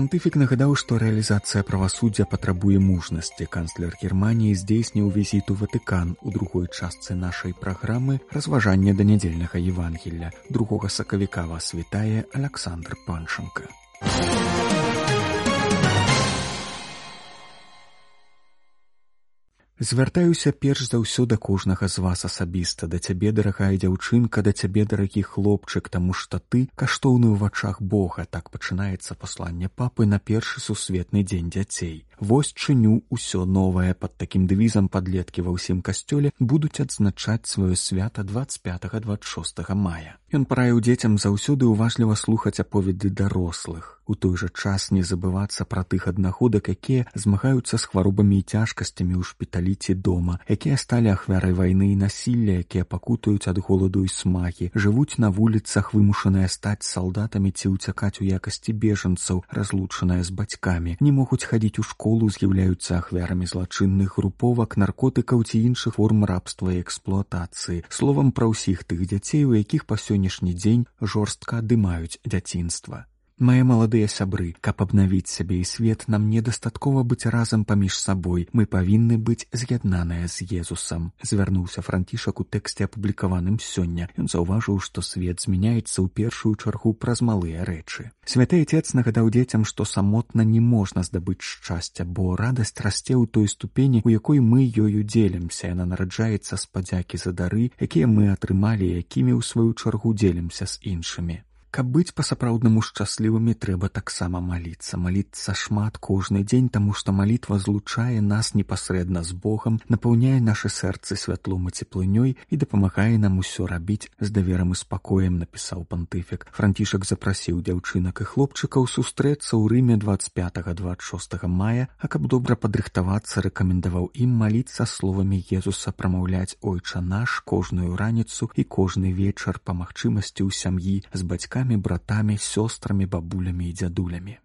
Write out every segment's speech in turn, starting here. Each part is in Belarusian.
Пантыфік нагадаў, што рэалізацыя правасуддзя патрабуе мужнасці. канцлер Геррманіі здзейсніў візіту Ватыкан у другой частцы нашай праграмы разважання да нядзельнага Евангелля. другога сакавіка вас вітае Александр Паншанка. Звяртаюся перш за ўсё да кожнага з вас асабіста, да цябе, дарагая дзяўчынка, да цябе, дарагі хлопчык, таму што ты каштоўны ў вачах Бога, так пачынаецца пасланне папы на першы сусветны дзень дзяцей. Вось чыню ўсё новае пад такім дэвізам падлеткі ва ўсім касцёле будуць адзначаць сваё свята 25-26 мая. Ён параіў дзецям заўсёды ўважліва слухаць аповеды дарослых. У той жа час не забывацца пра тых аднаходак, якія змагаюцца з хваробамі і цяжкасцямі ў шпіталі ці дома, якія сталі ахвярай вайны і насілля, якія пакутаюць ад голаду і смагі, жывуць на вуліцах вымушаныя стаць салдатамі ці ўцякаць у якасці бежанцаў, разлучаныя з бацькамі, не могуць хадзіць у школу, з'яўляюцца ахвярамі злачынных груповак, наркотыкаў ці іншых форм рабства і эксплуатацыі. Словам пра ўсіх тых дзяцей, у якіх па сённяшні дзень жорстка адымаюць дзяцінства. Мае маладыя сябры, каб абнавіць сябе і свет нам недастаткова быць разам паміж сабой, мы павінны быць з'яднаныя з Езусам. Звярнуўся францішак у тэксце апублікаваным сёння. Ён заўважыў, што свет змяняецца ў першую чаргу праз малыя рэчы. Святы отец нагадаў дзецям, што самотна не можна здабыць шчасця, бо радасць расце ў той ступені, у якой мы ёю дзелімся, яна нараджаецца з падзякі за дары, якія мы атрымалі, якімі ў сваю чаргу дзелімся з іншымі. Каб быць па-сапраўднаму шчаслівымі трэба таксама маліцца. Маліцца шмат кожны дзень таму што малітва злучае нас непасрэдна з Богом напаўняе наše сэрцы святлом і цеплынёй і дапамагае нам усё рабіць з даверам і спакоем напісаў пантыфік. Францішак запрасіў дзяўчынак і хлопчыкаў сустрэцца ў рыме 25-26 мая а каб добра падрыхтавацца рэкамендаваў ім маліцца словамі Езуса прамаўляць ойча наш кожную раніцу і кожны вечар па магчымасці ў сям'і з бацькамі бацькамі, братамі, сёстрамі, бабулямі і дзядулямі.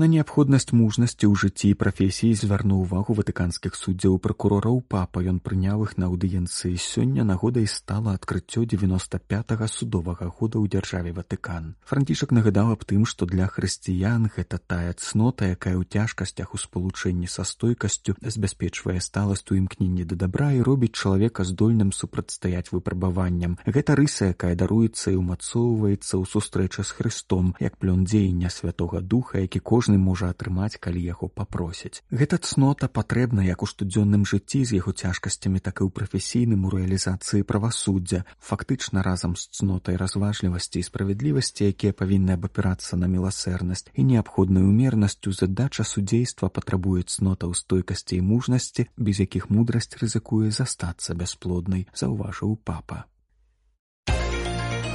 На неабходнасць мужнасці ў жыцці і прафесіі звярнуў увагу ватыканскіх суддзяў пракурораў папа. Ён прыняў іх на аўдыенцыі. Сёння нагодай стала адкрыццё 95 судовага года ў дзяржаве ватыкан. Францішак нагадаў аб тым што для хрысціян гэта тая цнота якая ў цяжкасцях у спалучэнні са стойкасцю забяспечвае сталасць у імкненні да дабра і робіць чалавека здольным супрацьстаяць выпрабаванням. Гэта рыса якая даруецца і ўмацоўваецца ў сустрэча з хрыстом як плён дзеяння святого духа які кожны кожны можа атрымаць калі яго папросяць. Гэта цнота патрэбна як у штодзённым жыцці з яго цяжкасцямі так і ў прафесійным у рэалізацыі правасуддзя. Фактычна разам з цнотай разважлівасці і справядлівасці якія павінны абапірацца на міласэрнасць і неабходную умернасцю задача судзейства патрабуе цнота ў стойкасці і мужнасці без якіх мудрасць рызыкуе застацца бясплоднай заўважыў папа.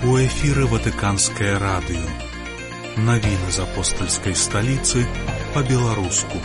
У эфіры ватыканскае радыё Навіны з апостальскай сталіцы па-беларуску.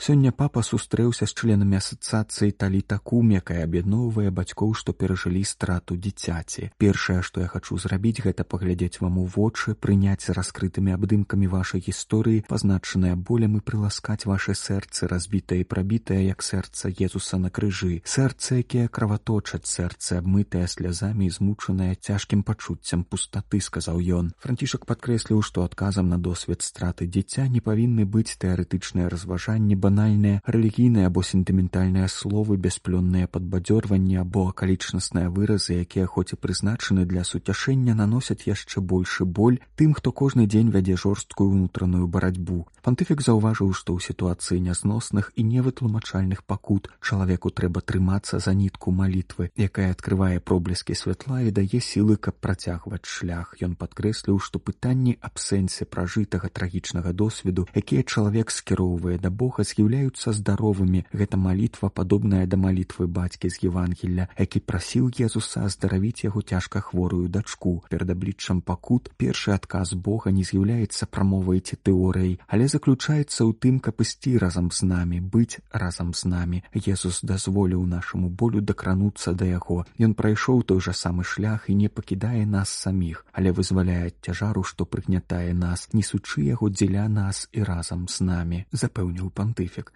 Сёння папа сустрэўся з членамі асацыяцыі талітакум, якая аб'ядноўвае бацькоў, што перажылі страту дзіцяці. Першае, што я хачу зрабіць, гэта паглядзець вам у вочы, прыняць раскрытымі абдымкамі вашай гісторыі, пазначаныя болем і прыласкаць ваше сэрцы, разбітае і прабітае як сэрца Езуса на крыжы. Сэрцы, якія краваточаць сэрцы, абмытыя слязамі і змучаныя цяжкім пачуццям пустаты, сказаў ён. Францішак падкрэсліў, што адказам на досвед страты дзіця не павінны быць тэарэтычныя разважанні банальныя рэлігійныя або сентыментальныя словы бясплённыя падбадзёрванні або акалічнасныя выразы якія хоць і прызначаны для суцяшэння наносяць яшчэ большы боль тым хто кожны дзень вядзе жорсткую ўнутраную барацьбу пантыфік заўважыў што ў сітуацыі нязносных і невытлумачальных пакут чалавеку трэба трымацца за нітку малітвы якая адкрывае проблескі святла і дае сілы каб працягваць шлях. Ён падкрэсліў што пытанні аб сэнсе пражытага трагічнага досведу якія чалавек скіроўвае да бога з'яўляюцца здаровымі. Гэта малітва падобная да малітвы бацькі з евангелля які прасіў езуса аздаравіць яго цяжка хворую дачку. Перад абліччам пакут першы адказ бога не з'яўляецца прамовай ці тэорыяй але заключаецца ў тым, каб ісці разам з намі, быць разам з намі. Езус дазволіў нашаму болю дакрануцца да яго. Ён прайшоў той жа самы шлях і не пакідае нас саміх, але вызваляе цяжару, што прыгнятае нас, несучы яго дзеля нас і разам з намі, запэўніў пантыфік.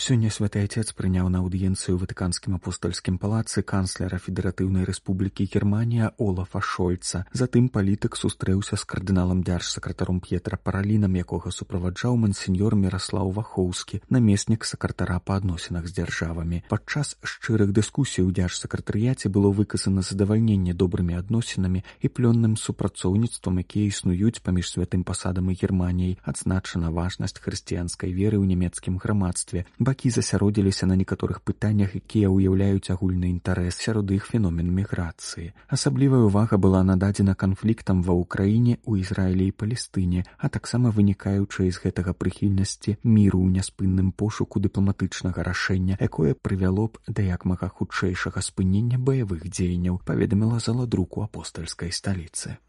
Сёння святы отец прыняў на аўдыенцыю ватыканскім апостольскім палацы канцлера федэратыўнай рэспублікі германія олафа шольца. Затым палітык сустрэўся з кардыналам дзяржсакратаром п'етра паралінам якога суправаджаў мансеньор міраслаў вахоўскі намеснік сакратара па адносінах з дзяржавамі. Падчас шчырых дыскусій у дзяржсакратарыяце было выказана задавальненне добрымі адносінамі і плённым супрацоўніцтвам якія існуюць паміж святым пасадам і германіяй адзначана важнасць хрысціянскай веры ў нямецкім грамадстве бакі засяродзіліся на некаторых пытаннях якія ўяўляюць агульны інтарэс сярод іх феномен міграцыі. Асаблівая ўвага была нададзена канфліктам ва ўкраіне у ізраілі і палестыне а таксама вынікаючы з гэтага прыхільнасці міру ў няспынным пошуку дыпламатычнага рашэння якое прывяло б да як мага хутчэйшага спынення баявых дзеянняў паведаміла заладруку апостальскай сталіцы.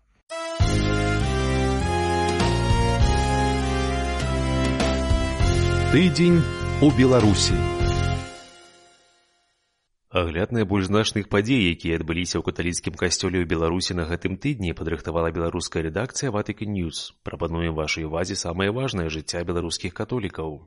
Тыдзень у беларусі агляд найбольш значных падзей якія адбыліся ў каталіцкім касцёле ў беларусі на гэтым тыдні падрыхтавала беларуская рэдакцыя ватыкі ньюс прапануем вашай увазе самае важнае жыцця беларускіх католікаў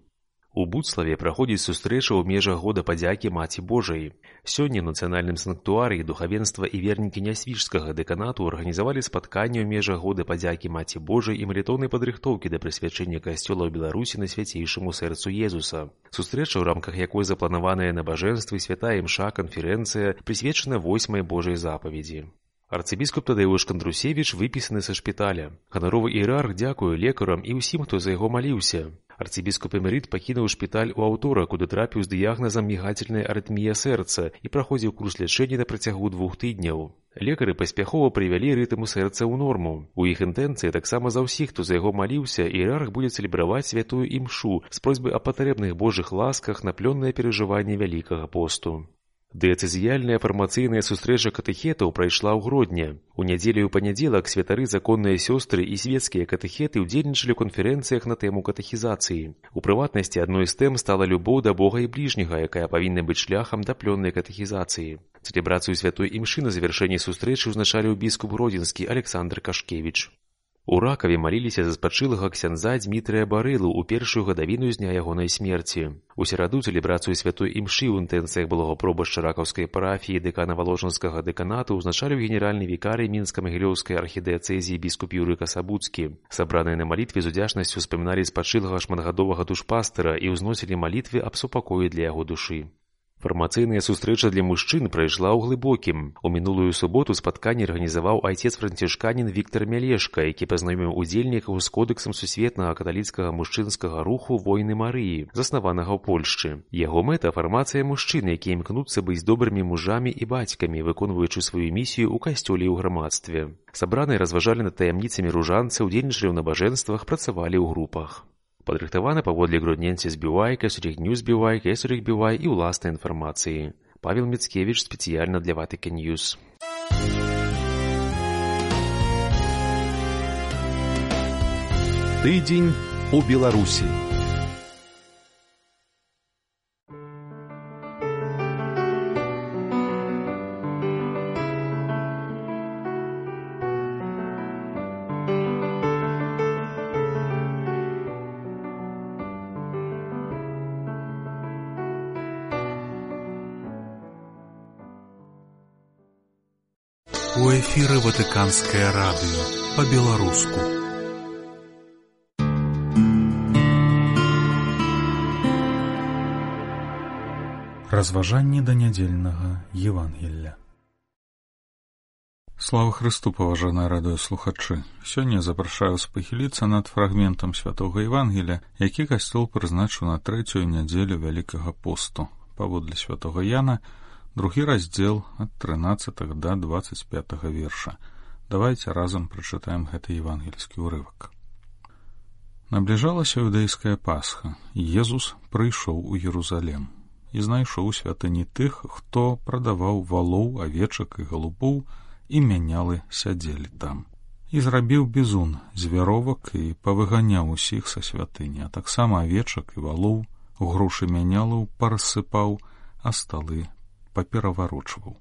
У будславе праходзіць сустрэча ў межах года падзякі маці Божай. Сёння нацыянальным санктуарыі духавенства і вернікі нясвіжскага дэканату арганізавалі спатканне ў межах года падзякі маці Божай і малітоўнай падрыхтоўкі да прысвячэння касцёла ў Беларусі на свяцейшаму сэрцу Езуса. Сустрэча, у рамках якой запланаваныя набажэнствы святая імша канферэнцыя прысвечана восьмай Божай запаведзі. Арцыбіскуп Тадэўш Кандрусевіч выпісаны са шпіталя. Ганаровы іерарх дзякую лекарам і ўсім, хто за яго маліўся. Арцыбіскуп эмерыт пакінуў шпіталь у аўтора куды трапіў з дыягназам мігательная арытмія сэрца і праходзіў курс лячэння на працягу двух тыдняў. Лекары паспяхова прывялі рытму сэрца ў норму. У іх інтэнцыі таксама за ўсіх хто за яго маліўся іерарх будзе цэлебраваць святую імшу з просьбы аб патрэбных божых ласках на плённае перажыванне вялікага посту Дыяцэзіяльная фармацыйная сустрэча катэхетаў прайшла ў грудня. У нядзелю ў панядзелак святары законныя сёстры і свецкія катэхеты ўдзельнічалі ў канферэнцыях на тэму катэхізацыі. У прыватнасці адной з тэм стала любоў да Бога і бліжняга, якая павінна быць шляхам да плённай катэхізацыі. Цэлебрацыю святой імшы на завяршэнні сустрэчы ўзначалі ў біскуп Гродзенскі Александр Кашкевіч. У ракаве маліліся за спачылага ксяндза Дмітрыя барылу ў першую гадавіну з дня ягонай смерці. У сераду цэлебрацыю святой імшы ў інтэнцыях былога пробашча ракаўскай парафіі дэкана валожанскага дэканату ўзначаліў генеральны вікарый мінска-магілёўскай архідэцэзіі біскуп Юрыка Сабуцкі. Сабраныя на малітве з удзячнасцю успаміналі спачылага шматгадовага душпастыра і ўзносілі малітвы аб супакоі для яго душы. Фармацыйная сустрэча для мужчын прайшла ў глыбокім. У мінулую суботу спатканне арганізаваў айцец францішканін Віктор Мялешка, які пазнаёміў удзельнікаў з кодэксам сусветнага каталіцкага мужчынскага руху войны Марыі, заснаванага ў Польшчы. Яго мэта фармацыя мужчын, якія імкнуцца быць добрымі мужамі і бацькамі, выконваючы сваю місію ў касцёле ў грамадстве. Сабраныя разважалі над таямніцамі ружанцы, удзельнічалі ў набажэнствах, працавалі ў групах падрыхтаваны паводле грудненці збівай касурых ньюс збівай кесурых бівай і ўласнай інфармацыі. Павел міцкевич спецыяльна для ватыка ньюс тыдзень у беларусі эфіры ватыканскае радыё па-беларуску. Разважанні да нядзельнага Евангелля. Слава Христу, паважаныя радыёслухачы. Сёння запрашаю спахіліцца над фрагментам святого Евангеля, які касцёл прызначыў на трэцюю нядзелю вялікага посту. Паводле святого Яна, другі раздзел ад 13 до 25 верша давайте разам прачытаем гэты евангельскі ўрывак набліжалася іўдейская пасха езус прыйшоў у ерузалем і знайшоў святыні тых хто прадаваў валоў авечак і галубоў і мянялы сядзелі там. І зрабіў бізун звяровак і павыганяў усіх са святыні, а таксама авечак і валоў, грушы мянялаў парасыпаў, а сталы папераварочваў.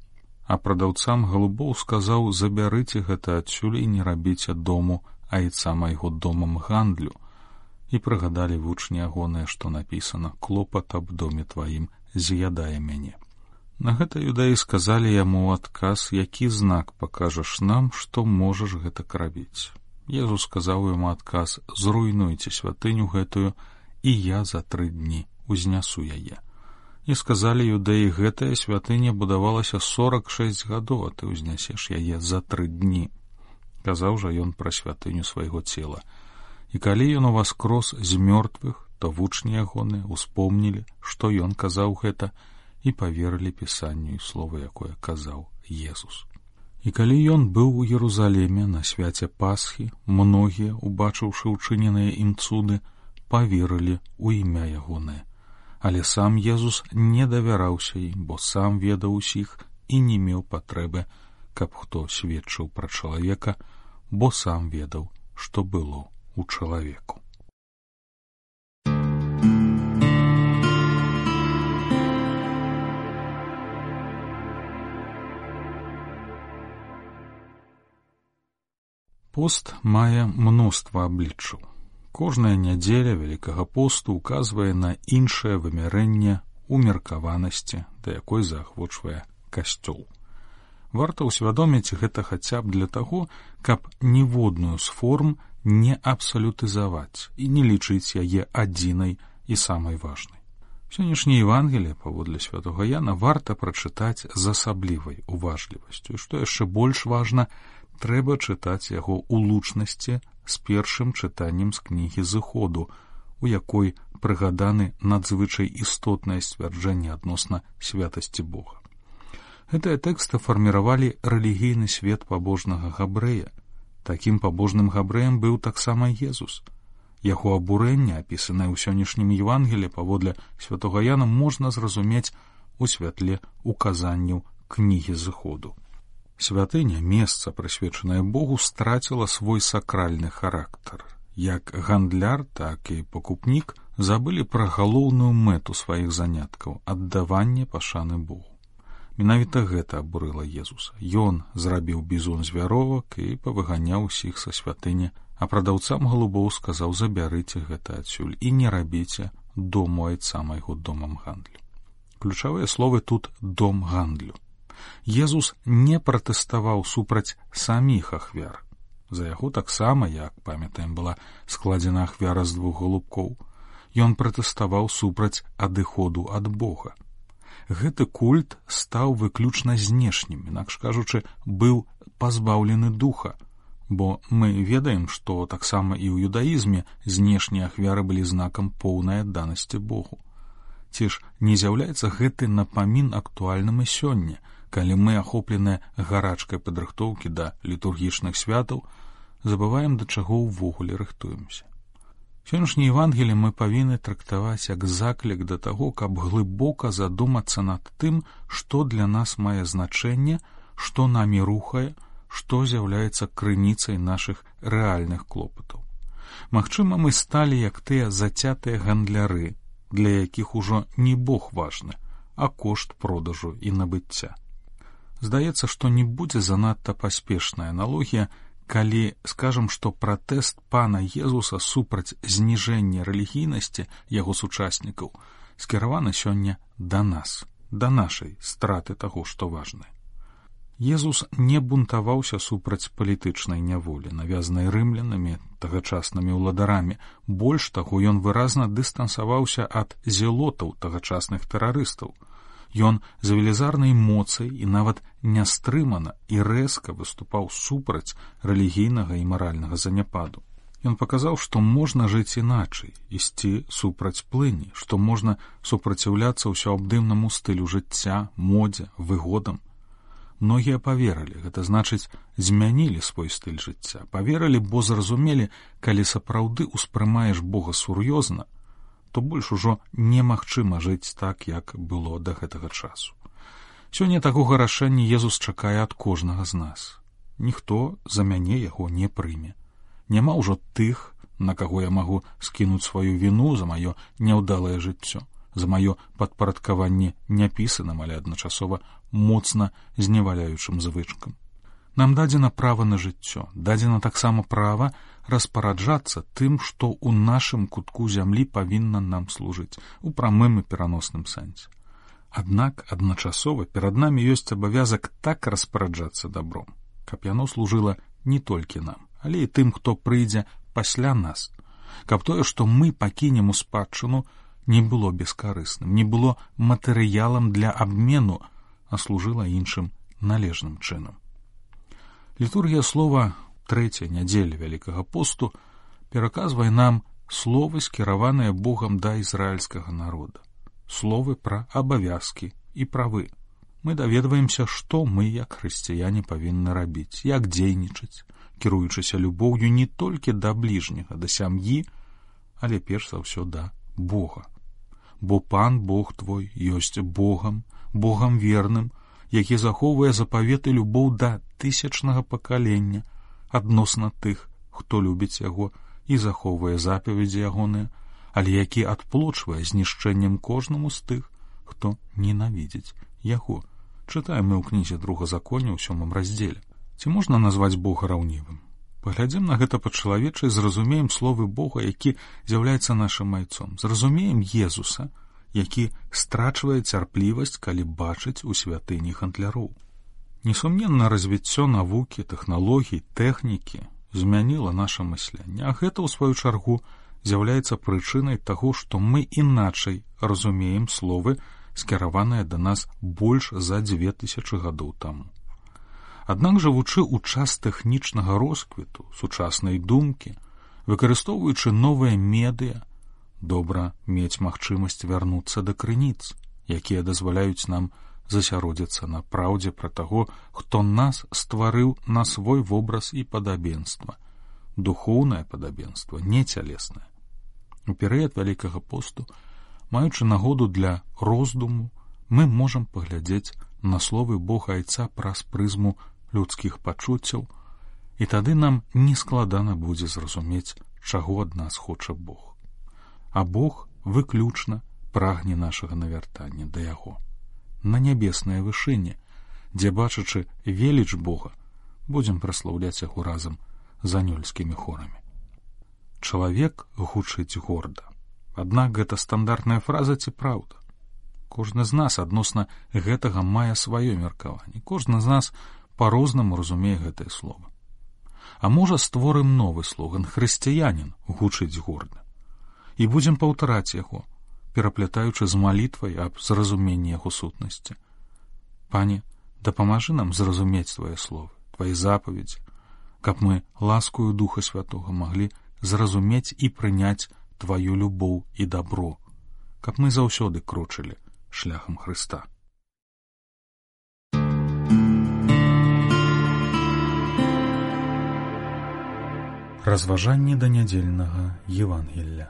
А прадаўцам галубоў сказаў забярыце гэта адсюль і не рабіце дому айца майго домам гандлю і прыгадалі вучні ягоныя, што напісана клопат аб доме тваім з'ядае мяне. На гэта юдаі сказалі яму адказ, які знак пакажаш нам, што можаш гэта рабіць. Езу сказаў яму адказ зруйнуйце святыню гэтую і я за тры дні узнясу яе. І сказалі юдэі гэтая святыня будавалася сорок шесть гадоў, а ты ўзнясеш яе за тры дні. Казаў жа ён пра святыню свайго цела. І калі ён у вас крос з мёртвых, то вучні ягоны успомнілі, што ён казаў гэта, і паверылі пісанню і слова якое казаў Езус. І калі ён быў у Ерусалеме на свяце пасхі, многія, убачыўшы ўчыненыя ім цуды, паверылі ў імя ягонае. Але сам Езус не давяраўся ім, бо сам ведаў усіх і не меў патрэбы, каб хто сведчыў пра чалавека, бо сам ведаў, што было ў чалавеку. Пост мае мноства абліччаў. Кожная нядзеля вялікага посту указвае на іншае вымярэнне умеркаванасці, да якой заахвочвае касцёл. Варта ўсвядоміць гэта хаця б для таго, каб ніводную з форм не абсалютызаваць і не лічыць яе адзінай і самай важнай. Сённяшняе Евангелие паводле святого Яна варта прачытаць з асаблівай уважлівасцю, што яшчэ больш важна, трэба чытаць яго ў лучнасці з першым чытаннем з кнігі зыходу, у якой прыгаданы надзвычай істотнае сцвярджэнне адносна святасці Бога. Гэтыя тэксты фарміравалі рэлігійны свет пабожнага габрэя. Такім пабожным габрэем быў таксама Езус. Яго абурэнне, апісанае ў сённяшнім Евангелі паводле святого Яна можна зразумець у святле указанняў кнігі зыходу. Святыня месца, прысвечанае Богу, страціла свой сакральны характар. Як гандляр, так і пакупнік забылі пра галоўную мэту сваіх заняткаў аддаванне пашаны Богу. Менавіта гэта абурыла Езуса. Ён зрабіў бізун звяровак і павыганяў усіх са святыні, а прадаўцам галубоў сказаў забярыце гэта адсюль і не рабіце дому айца майго домам гандлю. Ключавыя словы тут дом гандлю. Езус не пратэставаў супраць саміх ахвяр. За яго таксама, як памятаем, была складзена ахвяра з двух голубкоў. Ён пратэставаў супраць адыходу ад Бога. Гэты культ стаў выключна знешнім, інакш кажучы, быў пазбаўлены духа, бо мы ведаем, што таксама і ў юдаізме знешнія ахвяры былі знакам поўнай адданасці Богу. Ці ж не з'яўляецца гэты напамін актуальным і сёння, калі мы ахопленыя гарачкай падрыхтоўкі да літургічных святаў забываем да чаго ўвогуле рыхтуемся. Сённяшні евангелі мы павінны трактаваць як заклік да таго каб глыбока задумацца над тым што для нас мае значэнне што намі рухае што з'яўляецца крыніцай нашых рэальных клопатаў. Магчыма мы сталі як тыя зацятыя гандляры для якіх ужо не бог важны а кошт продажу і набыцця здаецца, што не будзе занадта паспешная аналогія, калі скажам, што пратэст пана Езуса супраць зніжэння рэлігійнасці яго сучаснікаў скіраваны сёння да нас, да нашай страты таго, што важны. Езус не бунтаваўся супраць палітычнай няволі, навязанай рымлянамі тагачаснымі ўладарамі. Больш таго ён выразна дыстансаваўся ад зелотаў тагачасных тэрарыстаў. Ён з велізарнай моцай і нават нястрымана і рэзка выступаў супраць рэлігійнага і маральнага заняпаду. Ён паказаў, што можна жыць іначай, ісці супраць плыні, што можна супраціўляцца ўсёабдымнаму стылю жыцця, модзе, выгодам. Многія паверылі, гэта значыць, змянілі свой стыль жыцця, паверылі, бо зразумелі, калі сапраўды ўспрымаеш Бога сур'ёзна, то больш ужо немагчыма жыць так, як было да гэтага часу. Сёння такога рашэння Езус чакае ад кожнага з нас. Ніхто за мяне яго не прыме. Няма ўжо тых, на каго я магу скінуць сваю віну за маё няўдалае жыццё, за маё падпарадкаванне няпісаным, але адначасова моцна зневаляючым звычкам. Нам дадзена права на жыццё, дадзена таксама права распараджацца тым, што ў нашым кутку зямлі павінна нам служыць у прамым і пераносным сэнсе. Аднак адначасова перад намі ёсць абавязак так распараджацца добром, каб яно служыла не толькі нам, але і тым, хто прыйдзе пасля нас, каб тое, што мы пакінем у спадчыну, не было бескарысным, не было матэрыялам для абмену, а служыла іншым належным чынам. Літургія слова трэцяй нядзелі вялікага посту пераказвае нам словы скіраваныя Богам да ізраільскага народа. Словы пра абавязкі і правы мы даведваемся што мы як хрысціяне павінны рабіць як дзейнічаць кіруючыся любоўю не толькі да бліжняга да сям'і але перш за ўсё да Бога. Бо пан Бог твой ёсць Богам Богам верным які захоўвае запаветы любоў да тысячнага пакалення адносна тых, хто любіць яго і захоўвае запаведзі ягоныя, але які адплочвае знішчэннем кожнаму з тых, хто ненавідзіць яго. Чытаем мы ў кнізе друга законе ў сёмым раздзеле. Ці можна назваць Бога раўнівым? Паглядзім на гэта па-чалавечай, зразумеем словы Бога, які з'яўляецца нашым майцом. Зразумеем Езуса, які страчвае цярплівасць, калі бачыць у святыні гандляроў. Несумненна развіццё навукі, тэхналогій, тэхнікі змяніла наша мысленне, а гэта ў сваю чаргу з'яўляецца прычынай таго, што мы іначай разумеем словы, скіраваныя да нас больш за дзве тысячы гадоў таму. Аднак жывучы ў час тэхнічнага росквіту сучаснай думкі, выкарыстоўваючы новыя медыа, добра мець магчымасць вярнуцца да крыніц, якія дазваляюць нам засяродзіцца на праўдзе пра таго, хто нас стварыў на свой вобраз і падабенства, духоўнае падабенства, не цялеснае. У перыяд вялікага посту, маючы нагоду для роздуму, мы можам паглядзець на словы Бога айца праз прызму людскіх пачуццяў, і тады нам нескладана будзе зразумець, чаго ад нас хоча Бог. А Бог выключна прагне нашага навяртання да яго на нябеснае вышыне, дзе бачачы веліч Бога будзем праслаўляць яго разам з анёльскімі хорамі. Чалавек гучыць горда. Аднак гэта стандартная фраза ці праўда. Кожны з нас адносна гэтага мае сваё меркаванне. Кожны з нас па-рознаму разумее гэтае слово. А можа створым новы слоган хрысціянін гучыць горда і будзем паўтараць яго, пераплятаючы з малітвай аб зразуменні яго сутнасці. Пане, дапамажы нам зразумець твае словы, твае запаведзі, каб мы ласкую духа святого маглі зразумець і прыняць тваю любоў і добро, каб мы заўсёды крочылі шляхам Хрыста. Разважанне да нядзельнага Евангелля